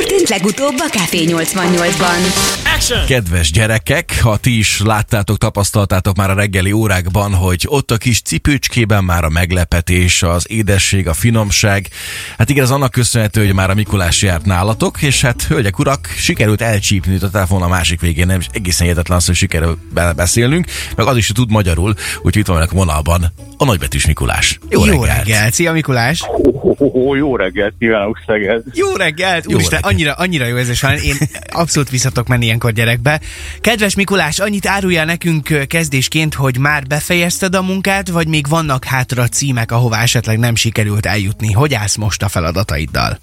történt legutóbb a Café 88-ban? Kedves gyerekek, ha ti is láttátok, tapasztaltátok már a reggeli órákban, hogy ott a kis cipőcskében már a meglepetés, az édesség, a finomság. Hát igen, az annak köszönhető, hogy már a Mikulás járt nálatok, és hát hölgyek, urak, sikerült elcsípni a telefon a másik végén, nem egészen hihetetlen az, hogy sikerül beszélnünk, meg az is hogy tud magyarul, úgyhogy itt van a vonalban a nagybetűs Mikulás. Jó, jó reggelt! reggelt. Szia Mikulás! Oh, jó reggelt kívánok Szeged! Jó reggelt! Úristen, reggelt. annyira, annyira jó érzés van. Én abszolút visszatok menni ilyenkor gyerekbe. Kedves Mikulás, annyit árulja nekünk kezdésként, hogy már befejezted a munkát, vagy még vannak hátra címek, ahová esetleg nem sikerült eljutni. Hogy állsz most a feladataiddal?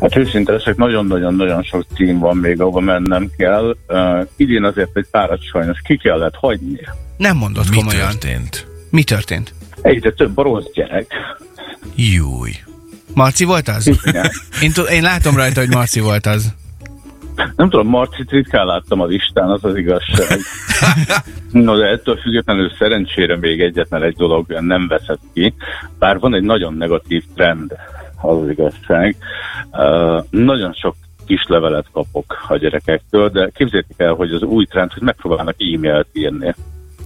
Hát őszinte leszek, nagyon-nagyon-nagyon sok cím van még, ahova mennem kell. Uh, idén azért egy párat sajnos ki kellett hagyni. Nem mondod Mi komolyan. történt? Mi történt? Egyre több a rossz gyerek. Júj. Marci volt az? én, t- én látom rajta, hogy Marci volt az. Nem tudom, Marcit ritkán láttam a listán, az az igazság. no, de ettől függetlenül szerencsére még egyetlen egy dolog nem veszett ki, bár van egy nagyon negatív trend, az az igazság. Uh, nagyon sok kis levelet kapok a gyerekektől, de képzeljétek el, hogy az új trend, hogy megpróbálnak e-mailt írni.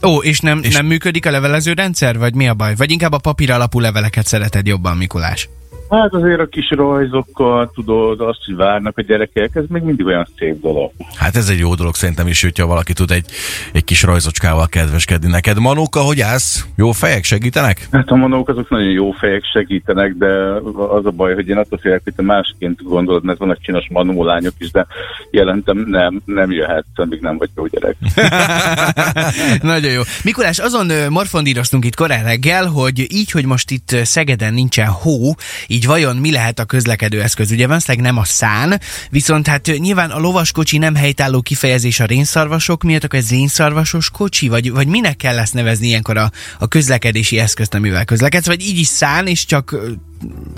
Ó, és nem, és nem működik a levelező rendszer, vagy mi a baj? Vagy inkább a papír alapú leveleket szereted jobban, Mikulás? Hát azért a kis rajzokkal, tudod, azt, hogy várnak a gyerekek, ez még mindig olyan szép dolog. Hát ez egy jó dolog szerintem is, hogyha valaki tud egy, egy kis rajzocskával kedveskedni neked. Manóka, hogy állsz? Jó fejek segítenek? Hát a manók azok nagyon jó fejek segítenek, de az a baj, hogy én attól félek, hogy te másként gondolod, mert vannak csinos manó lányok is, de jelentem nem, nem jöhet, amíg nem vagy jó gyerek. nagyon jó. Mikulás, azon morfondíroztunk itt korán reggel, hogy így, hogy most itt Szegeden nincsen hó, így vajon mi lehet a közlekedő eszköz? Ugye valószínűleg nem a szán, viszont hát nyilván a lovaskocsi nem helytálló kifejezés a rénszarvasok miatt, akkor ez rénszarvasos kocsi? Vagy, vagy minek kell lesz nevezni ilyenkor a, a közlekedési eszközt, amivel közlekedsz? Vagy így is szán, és csak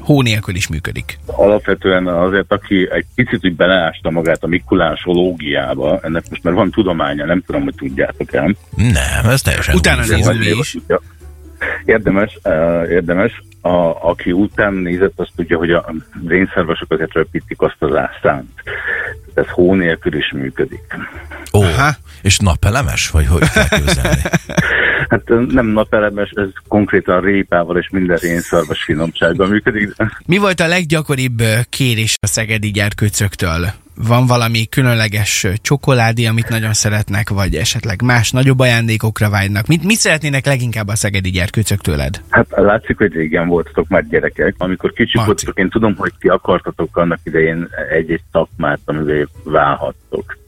hó nélkül is működik? Alapvetően azért, aki egy picit úgy beleásta magát a mikulásológiába, ennek most már van tudománya, nem tudom, hogy tudjátok el. Nem, ez teljesen Utána nézünk is. Érdemes, uh, érdemes a, aki után nézett, azt tudja, hogy a rénszervasok azért röpítik azt az ászánt. Ez hó nélkül is működik. Ó, Aha. és napelemes? Vagy hogy kell Hát nem napelemes, ez konkrétan répával és minden rénszarvas finomsággal működik. Mi volt a leggyakoribb kérés a szegedi gyerkőcöktől? Van valami különleges csokoládé, amit nagyon szeretnek, vagy esetleg más nagyobb ajándékokra vágynak? Mit, mit szeretnének leginkább a szegedi gyerkőcök tőled? Hát látszik, hogy régen voltatok már gyerekek. Amikor kicsik voltatok, én tudom, hogy ti akartatok annak idején egy-egy szakmát, amivel válhattok.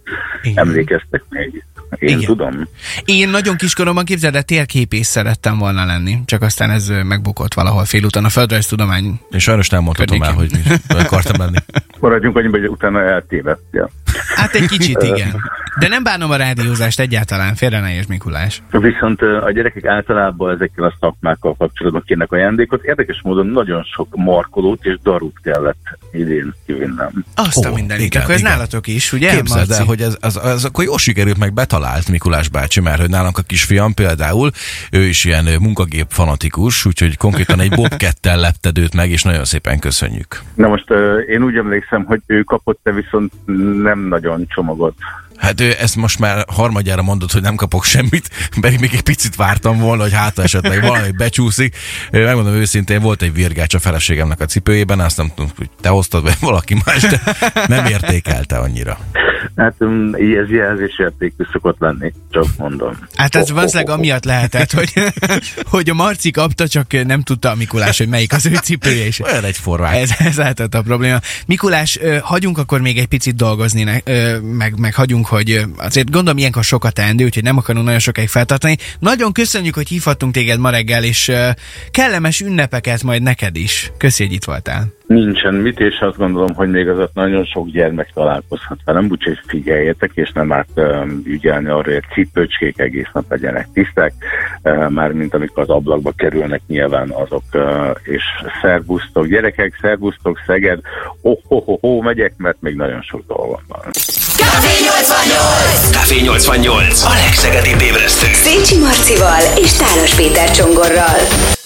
Igen. Emlékeztek még? Én Igen. tudom. Én nagyon kiskoromban képzeld, de térképész szerettem volna lenni, csak aztán ez megbukott valahol félúton a földrajztudomány. És sajnos nem mondhatom el, hogy mi akartam lenni. Maradjunk annyiba, hogy utána eltévedtél. Hát egy kicsit igen. De nem bánom a rádiózást egyáltalán, félre ne érts, Mikulás. Viszont a gyerekek általában ezekkel a szakmákkal kapcsolatban kérnek ajándékot. Érdekes módon nagyon sok markolót és darut kellett idén kivinnem. Azt oh, a mindenit, igen, akkor ez igen. nálatok is, ugye? Képzeld el, hogy ez, az, az, akkor jó sikerült meg betalált Mikulás bácsi, mert hogy nálunk a kisfiam például, ő is ilyen munkagép fanatikus, úgyhogy konkrétan egy bobkettel lepted őt meg, és nagyon szépen köszönjük. Na most én úgy emlékszem, hogy ő kapott, te viszont nem nagyon csomagot. Hát ő ezt most már harmadjára mondott, hogy nem kapok semmit, pedig még egy picit vártam volna, hogy hát esetleg valami becsúszik. Megmondom őszintén, volt egy virgács a feleségemnek a cipőjében, azt nem tudom, hogy te hoztad, vagy valaki más, de nem értékelte annyira. Hát um, ez jelzésértékű szokott lenni, csak mondom. Hát ez oh, valószínűleg oh, oh. amiatt lehetett, hogy, hogy a Marci kapta, csak nem tudta a Mikulás, hogy melyik az ő cipője. És Olyan egy forrás. Ez, ez lehetett a probléma. Mikulás, hagyunk akkor még egy picit dolgozni, meg, meg hagyunk, hogy azért gondolom ilyenkor sokat teendő, úgyhogy nem akarunk nagyon sokáig feltartani. Nagyon köszönjük, hogy hívhattunk téged ma reggel, és kellemes ünnepeket majd neked is. Köszi, hogy itt voltál. Nincsen mit, és azt gondolom, hogy még az ott nagyon sok gyermek találkozhat velem, úgyhogy figyeljetek, és nem árt um, ügyelni arra, hogy cipőcskék egész nap legyenek tiszták, uh, már mint amikor az ablakba kerülnek nyilván azok, uh, és szervusztok, gyerekek, szervusztok, Szeged, oh, oh, oh, oh, megyek, mert még nagyon sok dolgom van. Café 88! Café 88! A legszegedibb ébresztő! Szécsi Marcival és Tálos Péter Csongorral.